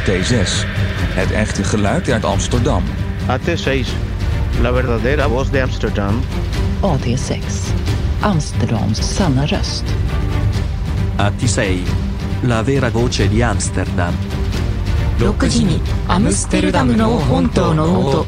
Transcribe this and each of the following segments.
AT6. Het echte geluid uit Amsterdam. AT6, la verdadera voz de Amsterdam. AT6. Amsterdams sanna röst. AT6 La vera voce di Amsterdam 6時にアムステルダムの本当の音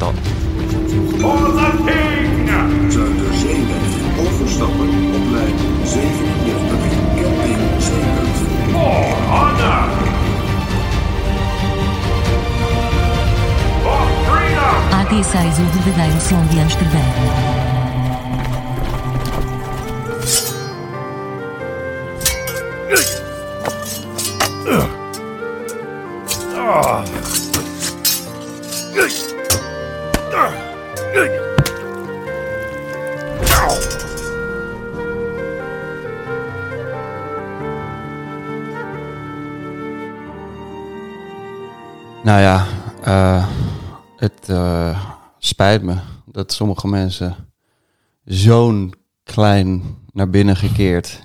AT6 o verdadeiro som de Amsterdã. Nou ja, eh, het eh, spijt me dat sommige mensen zo'n klein naar binnen gekeerd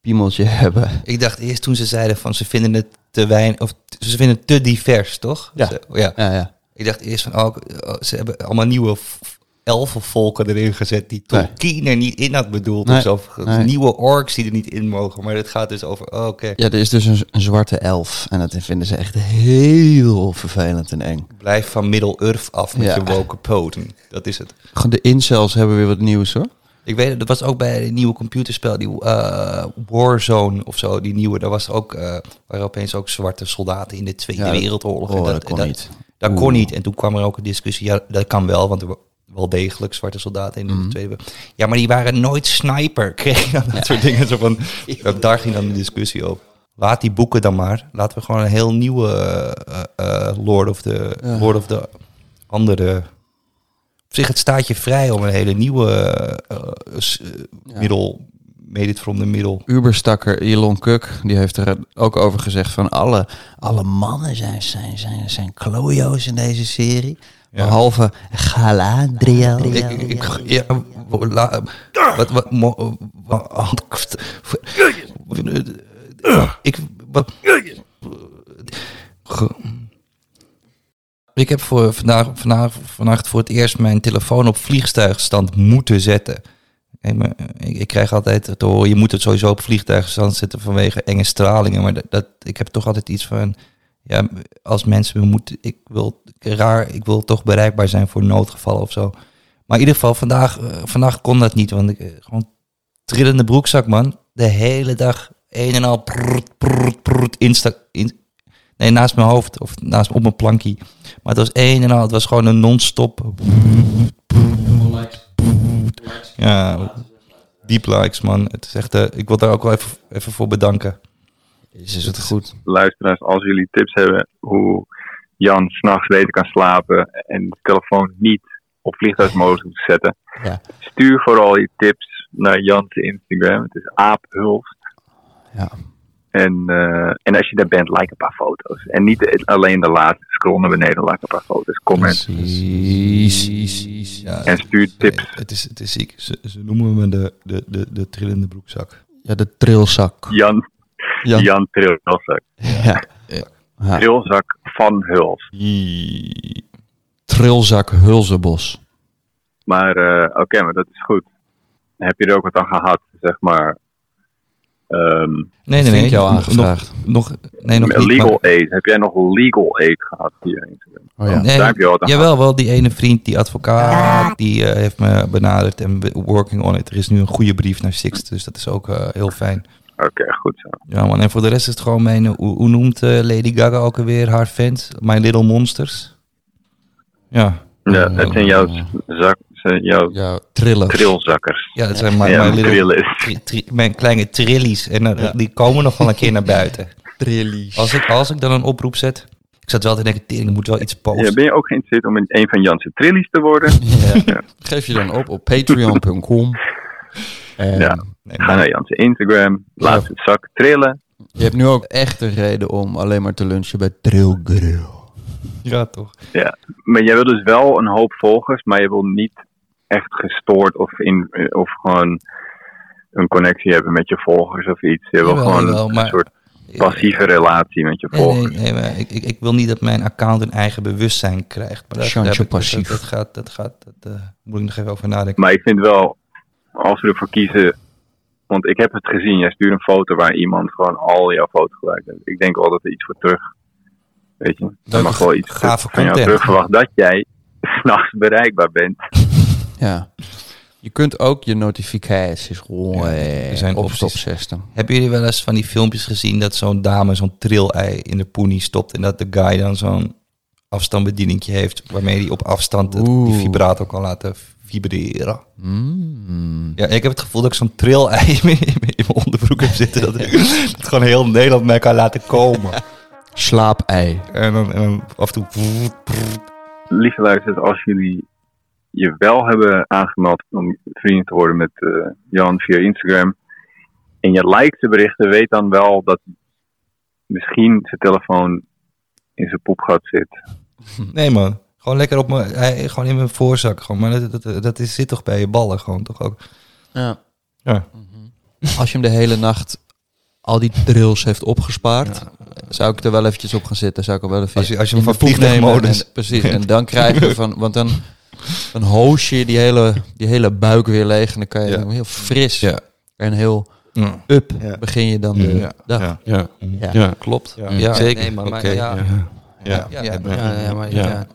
piemeltje hebben. Ik dacht eerst toen ze zeiden van ze vinden het te weinig, of ze vinden het te divers, toch? Ja. Ze- ja. Ja, ja. Ik dacht eerst van, oh, ze hebben allemaal nieuwe elfenvolken erin gezet die Nee. Tolkien er niet in had bedoeld. Nee. Of zo. Of Nee. Nieuwe orks die er niet in mogen. Maar het gaat dus over, oh, oké, Ja, er is dus een, een zwarte elf. En dat vinden ze echt heel vervelend en eng. blijf van Middle-earth af met Ja. je woke poten. Dat is het. De incels hebben weer wat nieuws hoor. Ik weet het, dat was ook bij een nieuwe computerspel, die eh, Warzone of zo, die nieuwe. Daar was ook, eh waren opeens ook zwarte soldaten in de Tweede Ja, dat- Wereldoorlog. oh, En dat kon niet. Dat Oeh. kon niet. En toen kwam er ook een discussie, ja, dat kan wel, want er wel degelijk zwarte soldaten in de Mhm. Tweede. Ja, maar die waren nooit sniper, kreeg je dan dat soort dingen. Zo van, daar ging dan de discussie over. Laat die boeken dan maar. Laten we gewoon een heel nieuwe eh, eh, Lord of the Ja. Lord of the andere. Op zich, het staat je vrij om een hele nieuwe eh, middel, made it from the middle. Uberstakker Elon Kuk, die heeft er ook over gezegd van alle, alle mannen zijn, zijn, zijn, zijn klojo's in deze serie. Ja. Behalve Galadriel. Ik, ik, la- wat, wat, mo- wat, ik, wat, ik heb voor vandaag, vandaag, vannacht voor het eerst mijn telefoon op vliegtuigstand moeten zetten. Maar, Ik, ik krijg altijd te horen, je moet het sowieso op vliegtuigstand zetten vanwege enge stralingen. Maar dat, dat, ik heb toch altijd iets van, ja, als mensen me moeten, ik wil raar, ik wil toch bereikbaar zijn voor noodgevallen of zo. Maar in ieder geval, vandaag, eh, vandaag kon dat niet, want ik eh, gewoon trillende broekzak, man. De hele dag een en al prrrt, insta, in, nee, naast mijn hoofd of naast op mijn plankie. Maar het was een en al, het was gewoon een non-stop. Ja, deep likes, man. Het is echt, eh, ik wil daar ook wel even, even voor bedanken. Is het goed? luisteraars, als jullie tips hebben hoe Jan s'nachts beter kan slapen en de telefoon niet op vliegtuigmodus moet zetten, Ja. stuur vooral je tips naar Jan's Instagram. Het is aaphulst. Ja. En, eh, en als je daar bent, like een paar foto's. En niet alleen de laatste, scroll naar beneden, like een paar foto's, comment. Precies. Ja, En stuur tips. het, is, het is ziek. Ze, ze noemen me de, de, de, de trillende broekzak. Ja, de trilzak. Jan, Jan. Jan Trilzak. Ja. Ja. Trilzak van Huls. Trilzak Hulzenbos. Maar eh, oké, maar dat is goed. Heb je er ook wat aan gehad, zeg maar? ehm, Nee, nee, nee. ik jou nog- aangevraagd. Nog, nog, nee, nog niet. legal maar- aid. Heb jij nog legal aid gehad via Instagram? Oh ja. Nee, Daar heb je wat aan jawel, wel die ene vriend, die advocaat, die eh, heeft me benaderd en working on it. Er is nu een goede brief naar Sixt, dus dat is ook eh, heel fijn. Oké, goed zo. Ja man, en voor de rest is het gewoon mijn, hoe, hoe noemt eh, Lady Gaga ook alweer haar fans? My Little Monsters? Ja, Ja, het zijn jouw zak, jouw Ja, trillers. trilzakkers. ja dat zijn my, Ja, my little, tri- tri- mijn kleine trillies. En eh, die komen nog wel een keer naar buiten. Trillies. Als ik, als ik dan een oproep zet, ik zat wel te denken, ik moet wel iets posten. Ja, ben je ook geïnteresseerd om een van Jan's trillies te worden? Ja. Geef je dan op op patreon.com. En Ja. Nee, Ga naar Jan's Instagram, laat het zak trillen. je hebt nu ook echt een reden om alleen maar te lunchen bij Trill Grill. ja, toch. Ja. Maar jij wil dus wel een hoop volgers, maar je wil niet echt gestoord of, in, of gewoon een connectie hebben met je volgers of iets. Je wil Jawel, gewoon jawel, een maar- soort... passieve relatie met je Nee, nee, volgers. nee, maar ik, ik, ik wil niet dat mijn account een eigen bewustzijn krijgt. Maar ik- dat- passief. Dat, dat gaat, dat gaat, dat, eh, moet ik nog even over nadenken. Maar ik vind wel, als we ervoor kiezen, want ik heb het gezien, jij stuurt een foto waar iemand gewoon al jouw foto's gebruikt heeft. Ik denk wel dat er iets voor terug, weet je, er Leuke, mag wel iets gave van jou terug verwacht dat jij s'nachts bereikbaar bent. Ja. Je kunt ook je notificaties Ja, er zijn op zetten. Hebben jullie wel eens van die filmpjes gezien dat zo'n dame zo'n trillei in de poenie stopt en dat de guy dan zo'n afstandsbedieningje heeft waarmee hij op afstand het, die vibrator kan laten vibreren? Mm. Ja, ik heb het gevoel dat ik zo'n trillei in mijn, in mijn onderbroek heb zitten dat, ik, dat gewoon heel Nederland mij kan laten komen. Slaapei. En dan, en dan af en toe... Lieve luisteraars, als jullie je wel hebben aangemeld om vriend te worden met eh, Jan via Instagram en je liked de berichten, weet dan wel dat misschien zijn telefoon in zijn poepgat zit. Nee man, gewoon lekker op mijn, gewoon in mijn voorzak. Gewoon. Maar dat, dat, dat is, zit toch bij je ballen gewoon toch ook. Ja. Ja. Als je hem de hele nacht al die drills heeft opgespaard, zou ik er wel eventjes op gaan zitten. Zou ik er wel even Als je- als je hem van vliegtuigmodus- Precies, en dan krijg je van, want dan, dan hoos je die hele, die hele buik weer leeg en dan kan je Ja. heel fris Ja. en heel Ja. up Ja. begin je dan de Ja. dag. Ja. Ja, Ja. ja. Klopt. Ja, Ja, zeker. Nee, maar, maar Ja. Ja. Ja. Ja.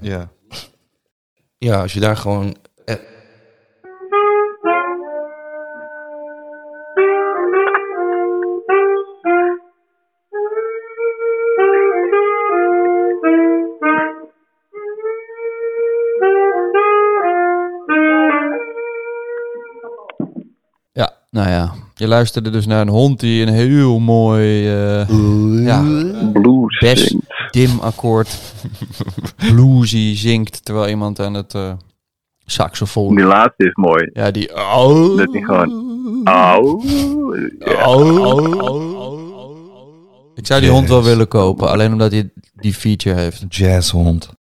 Ja. Ja, als je daar gewoon... Je luisterde dus naar een hond die een heel mooi eh, ja, Blues. best dim akkoord bluesy zingt terwijl iemand aan het eh saxofoon. Die laatste is mooi. Ja, die oh, Dat die gewoon... Ja. Ik zou die hond wel willen kopen, alleen omdat hij die feature heeft. Jazzhond.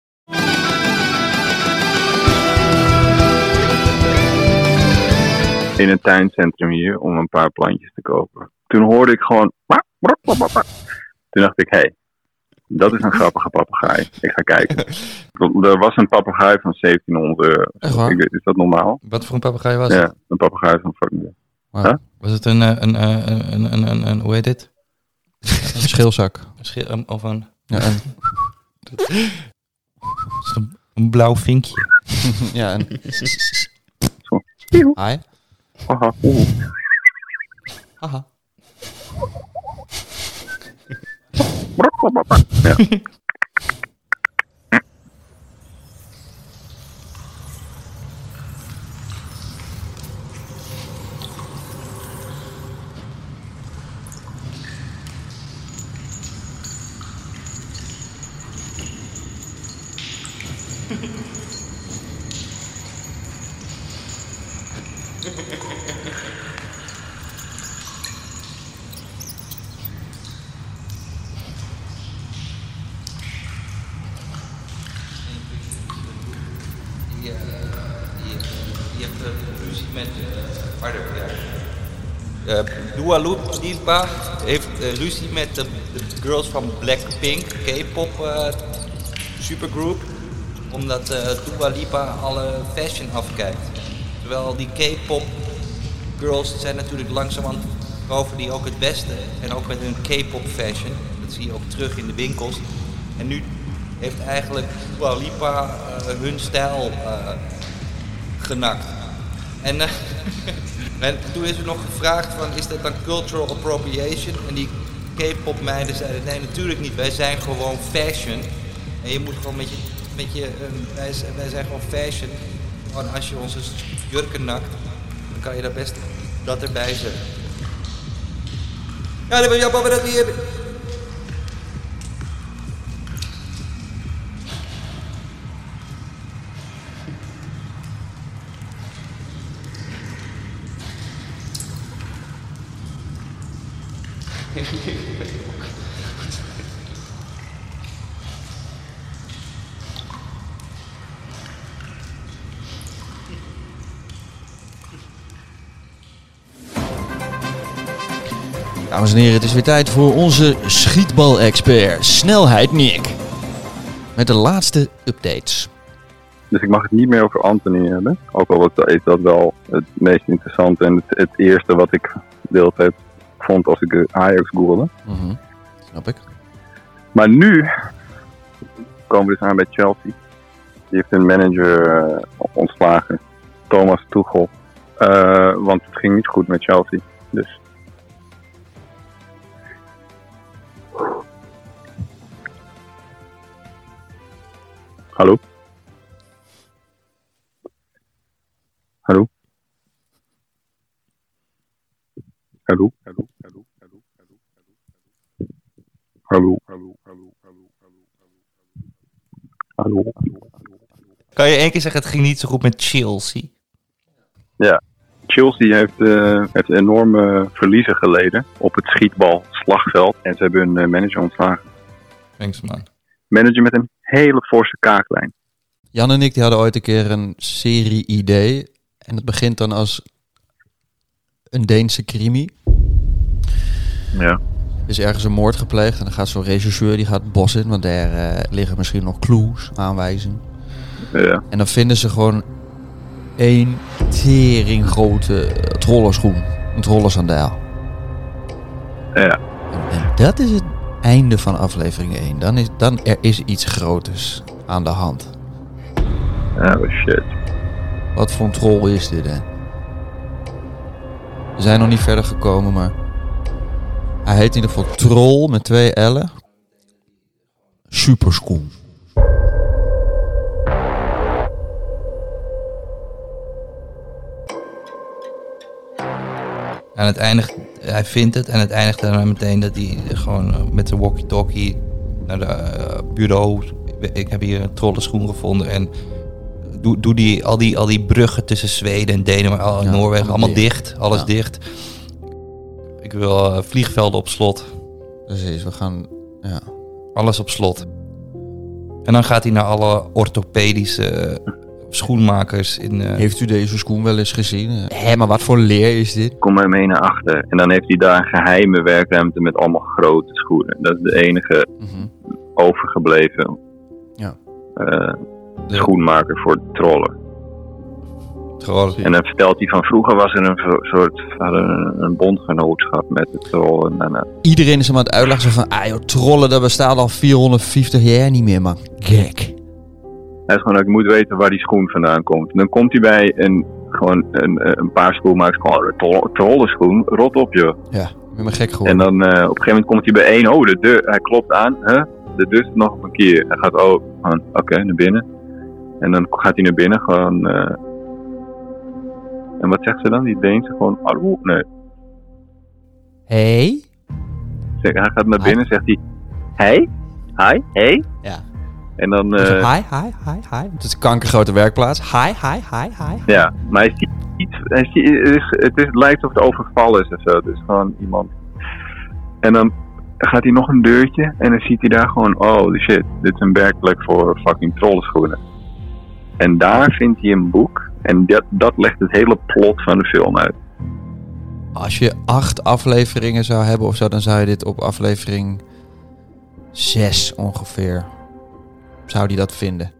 In een tuincentrum hier om een paar plantjes te kopen. Toen hoorde ik gewoon. Toen dacht ik, hé, hey, dat is een grappige papegaai. Ik ga kijken. Er was een papegaai van 1700 euro. Ik Is dat normaal? Wat voor een papegaai was het? Ja, een papegaai van fucking. Was het een, eh, een, eh, een, een, een, een, een hoe heet dit? Een schilzak. Een schil- een- of een, Ja, en, een, een blauw vinkje. ja, en... Hi. ahah, kuhu? ahah. Eh, ruzie met pardon, Dua Lipa heeft eh, ruzie met de, de girls van Blackpink, K-pop eh, supergroup, omdat eh Dua Lipa alle fashion afkijkt. Terwijl die K-pop girls zijn natuurlijk langzamerhand over die ook het beste en ook met hun K-pop fashion. Dat zie je ook terug in de winkels. En nu heeft eigenlijk Dua Lipa eh, hun stijl eh, genakt. En, eh, en toen is er nog gevraagd van, is dat dan cultural appropriation? En die K-pop meiden zeiden, nee natuurlijk niet, wij zijn gewoon fashion. En je moet gewoon met je, met je eh, wij, wij zijn gewoon fashion. Gewoon als je onze jurken nakt, dan kan je daar best dat erbij zetten. Ja, dan ben je dat hier. Dames en heren, het is weer tijd voor onze schietbal-expert, Snelheid Nick. Met de laatste updates. Dus ik mag het niet meer over Anthony hebben. Ook al is dat wel het meest interessante en het, het eerste wat ik de hele tijd vond als ik eh, Ajax googelde. Mhm, Snap ik. Maar nu komen we dus aan bij Chelsea. Die heeft een manager eh, ontslagen, Thomas Tuchel. Eh, want het ging niet goed met Chelsea. Dus. Hallo? Hallo? Hallo? Hallo? Hallo? Hallo? Hallo? Hallo? Hallo? Hallo? Hallo? Hallo? Kan je één keer zeggen, het ging niet zo goed met Chelsea? Ja, Chelsea heeft, eh, heeft enorme verliezen geleden op het schietbal-slagveld. En ze hebben hun eh, manager ontslagen. Thanks man. Manager met een hele forse kaaklijn. Jan en ik die hadden ooit een keer een serie-idee. En het begint dan als een Deense crimi. Ja. Er is ergens een moord gepleegd en dan gaat zo'n regisseur die gaat het bos in, want daar eh, liggen misschien nog clues, aanwijzingen. Ja. En dan vinden ze gewoon één tering grote trollenschoen, een trollensandaal. Ja. En dat is het einde van aflevering 1. Dan is, dan er is iets groters aan de hand. Oh shit. Wat voor een troll is dit, hè? We zijn nog niet verder gekomen, maar... Hij heet in ieder geval Troll met twee L'en. Superschoen. En het eindigt, hij vindt het en het eindigt daarna meteen dat hij gewoon eh, met zijn walkie-talkie naar de eh, bureau. Ik heb hier een trollenschoen gevonden en doe, doe die, al, die, al die bruggen tussen Zweden en Denemarken, Ja, Noorwegen, allemaal dicht. dicht. Alles Ja. dicht. Ik wil eh, vliegvelden op slot. Precies, we gaan... Ja. Alles op slot. En dan gaat hij naar alle orthopedische schoenmakers in. eh, Heeft u deze schoen wel eens gezien? Hé, maar wat voor leer is dit? Kom maar mee naar achter. En dan heeft hij daar een geheime werkruimte met allemaal grote schoenen. Dat is de enige Mhm. overgebleven Ja. eh, schoenmaker voor trollen. trollen. En dan vertelt hij van vroeger was er een soort een, een bondgenootschap met de trollen. En, eh, Iedereen is hem aan het uitleggen van... Ah joh, trollen, dat bestaat al 450 jaar niet meer, man. Gek. Hij gewoon, ik moet weten waar die schoen vandaan komt. En dan komt hij bij een, gewoon een, een paar schoenmakers. Gewoon een tro- trollenschoen, rot op joh. Ja, ik ben maar gek En geworden. dan eh, op een gegeven moment komt hij bij één. Oh, de deur. Hij klopt aan. Huh? De deur nog een keer. Hij gaat, oh, gewoon, oké, naar binnen. En dan gaat hij naar binnen gewoon. eh, en wat zegt ze dan? Die Deense gewoon, hallo? Nee. Hey? Zeg, hij gaat naar Hi. binnen, zegt hij, hey? Hi? Hey? Ja. En dan, eh, hi, hi, hi, hi. Het is een kankergrote werkplaats. Hi, hi, hi, hi. ja, maar hij ziet hij ziet, het, is, het, is, het lijkt of het overval is of zo. Dus gewoon iemand. En dan gaat hij nog een deurtje en dan ziet hij daar gewoon, oh shit, dit is een werkplek voor fucking trollenschoenen. En daar vindt hij een boek en dat, dat legt het hele plot van de film uit. Als je acht afleveringen zou hebben of zo, dan zou je dit op aflevering zes ongeveer. Zou die dat vinden?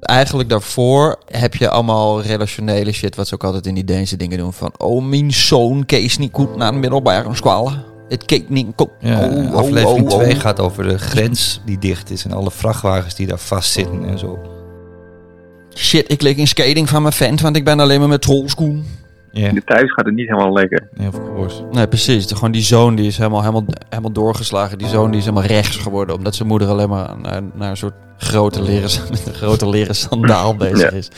Eigenlijk daarvoor heb je allemaal relationele shit, wat ze ook altijd in die Deense dingen doen. Van, oh, mijn zoon kees niet goed naar de middelbare school. Het keek niet goed. Ja, Oh, oh, aflevering oh, 2 oh. gaat over de grens die dicht is en alle vrachtwagens die daar vastzitten en zo. Shit, ik lig in skating van mijn vent, want ik ben alleen maar met trollschoen. Ja, De thuis gaat het niet helemaal lekker. of course. Nee, precies. De- Gewoon die zoon die is helemaal, helemaal, helemaal doorgeslagen. Die zoon die is helemaal rechts geworden. Omdat zijn moeder alleen maar naar, naar een soort grote leren, met een grote leren sandaal bezig Ja. is.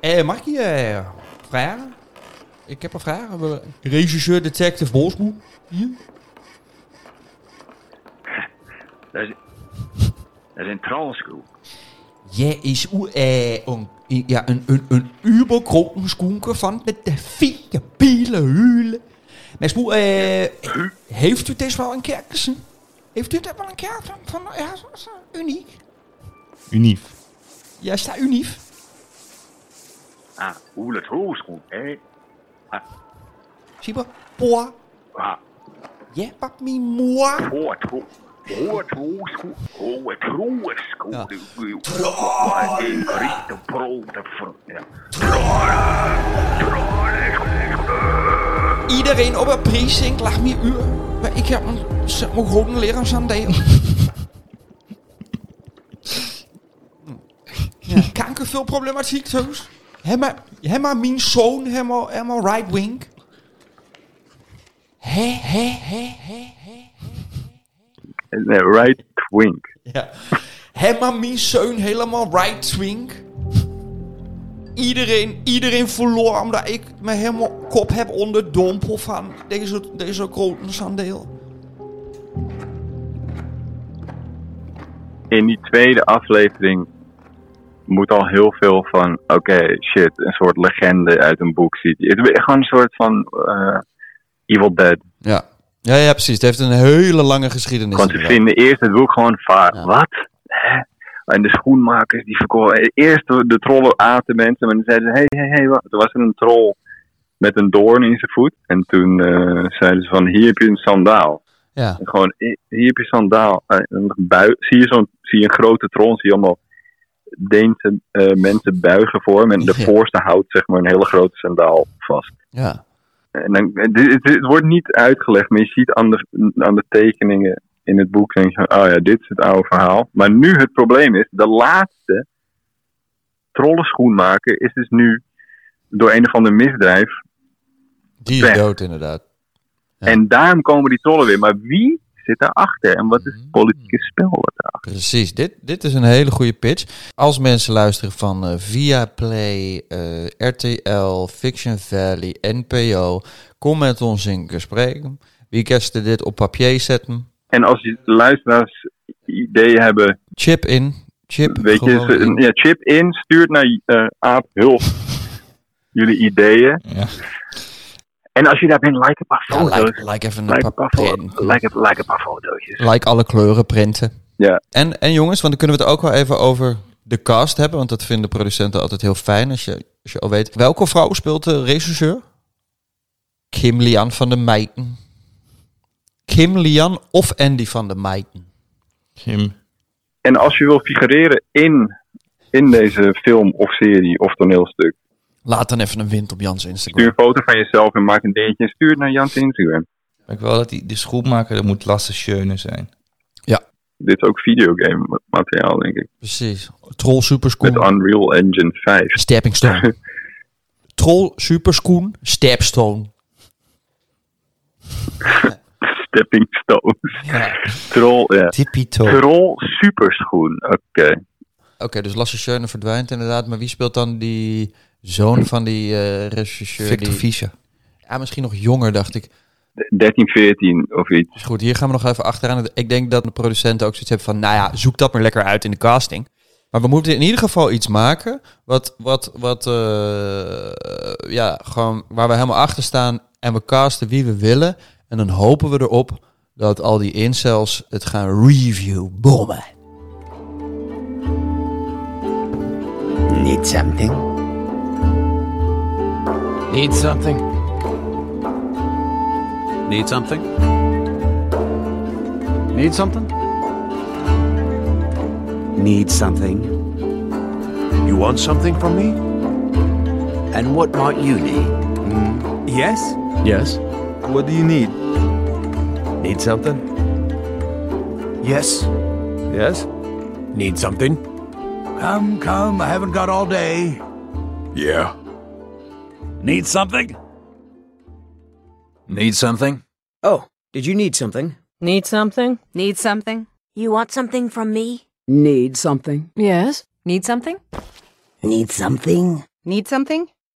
Eh, mag ik je eh, vragen? Ik heb een vraag. Regisseur Detective Bosmoe hier? Dat is, dat is een trollschool. Jij is u, eh, een, ja, een, een, een skunker van de, de fine biele hulen. Maar Smoe, eh, heeft u dit wel een keer gezien? Heeft u dit wel een keer van, van ja, uniek? Unief. Ja, is dat unief? Ah, hoe het trollschool, hè? Zie je, boah, Ah, ja, pak me moi. hoe het tro- hoe het trollschool, hoe het trollschool. Ja. Wat een richte brood. Ja. Iedereen op een precinct lag me uur. Maar ik heb een, zet mijn grote leraarsaandeel. ja, kankervulproblematiek, zo's. Helemaal, helemaal mijn zoon, helemaal, helemaal right wing. Hé, hé, hé, hé, hé. Right twink. Ja. Helemaal mijn zoon, helemaal right wing. Iedereen, iedereen verloor omdat ik me helemaal kop heb onder dompel van deze, deze grote sandeel. In die tweede aflevering moet al heel veel van, oké, shit, een soort legende uit een boek ziet. Het is gewoon een soort van eh, Evil Dead. Ja. Ja, ja, precies. Het heeft een hele lange geschiedenis. Want ze vinden eerst het boek gewoon vaar. Ja. Wat? Hè? En de schoenmakers die verkochten. Eerst de, trollen aten mensen, maar dan zeiden ze: hé, hé, hé, wat? Er was er een troll met een doorn in zijn voet. En toen eh, zeiden ze: van hier heb je een sandaal. Ja. En gewoon, eh, hier heb je een sandaal. Eh, en bui- zie, je zo'n, zie je een grote troll, zie je allemaal Deense eh, mensen buigen voor hem. En de Ja. voorste houdt zeg maar een hele grote sandaal vast. Ja. En dan, het, het, het wordt niet uitgelegd, maar je ziet aan de, aan de tekeningen in het boek, denk je van, oh ja, dit is het oude verhaal. Maar nu het probleem is, de laatste trollenschoenmaker is dus nu door een of ander misdrijf. Die is Weg. dood inderdaad. Ja. En daarom komen die trollen weer. Maar wie zit daarachter? En wat is het politieke spel wat daarachter? Precies, dit, dit is een hele goede pitch. Als mensen luisteren van eh Viaplay, eh, RTL, Fiction Valley, NPO, kom met ons in gesprek. Wie kerst dit op papier zetten? En als je luisteraars ideeën hebben, Chip in. Chip weet je, in. ja, chip in, stuurt naar eh Aap Hulp jullie ideeën. Ja. En als je daar bent, like een paar Ja, foto's. like, like even een Like een paar paar, fo- print. like, een- like een paar fotootjes. Like alle kleuren printen. Ja. En, en jongens, want dan kunnen we het ook wel even over de cast hebben. Want dat vinden producenten altijd heel fijn als je, als je al weet. Welke vrouw speelt de regisseur? Kim Lian van de Meijten. Kim Lian of Andy van de Meijten? Kim. En als je wil figureren in, in deze film of serie of toneelstuk, Laat dan even een wind op Jans stuur Instagram. een foto van jezelf en maak een dingetje en stuur het naar Jans Instagram. Ik wil dat die, de schoenmaker, dat moet Lasse Schöne zijn. Dit is ook videogame materiaal, denk ik. Precies. Troll Met Superschoen. Unreal Engine 5. Stepping Stone. Troll Superschoen. Stepstone. Stepping Stones. Ja. Troll, ja. Tippy Toe. Troll superschoen. Oké. Oké, dus Lasse Schöne verdwijnt inderdaad. Maar wie speelt dan die zoon van die eh regisseur? Victor die... Fischer. Ja, misschien nog jonger, dacht ik. 13, 14 of iets. Dus goed, hier gaan we nog even achteraan. Ik denk dat de producenten ook zoiets hebben van... nou ja, zoek dat maar lekker uit in de casting. Maar we moeten in ieder geval iets maken... wat, wat, wat eh, ja, gewoon waar we helemaal achter staan... en we casten wie we willen. En dan hopen we erop dat al die incels het gaan review bommen. Need something? Need something? Need something? Need something? Need something? You want something from me? And what might you need? Hmm. Yes? Yes. What do you need? Need something? Yes. Yes? Need something? Come, come, I haven't got all day. Yeah. Need something? Need something? Oh, did you need something? Need something? Need something? You want something from me? Need something? Yes. Need something? Need something? Need something?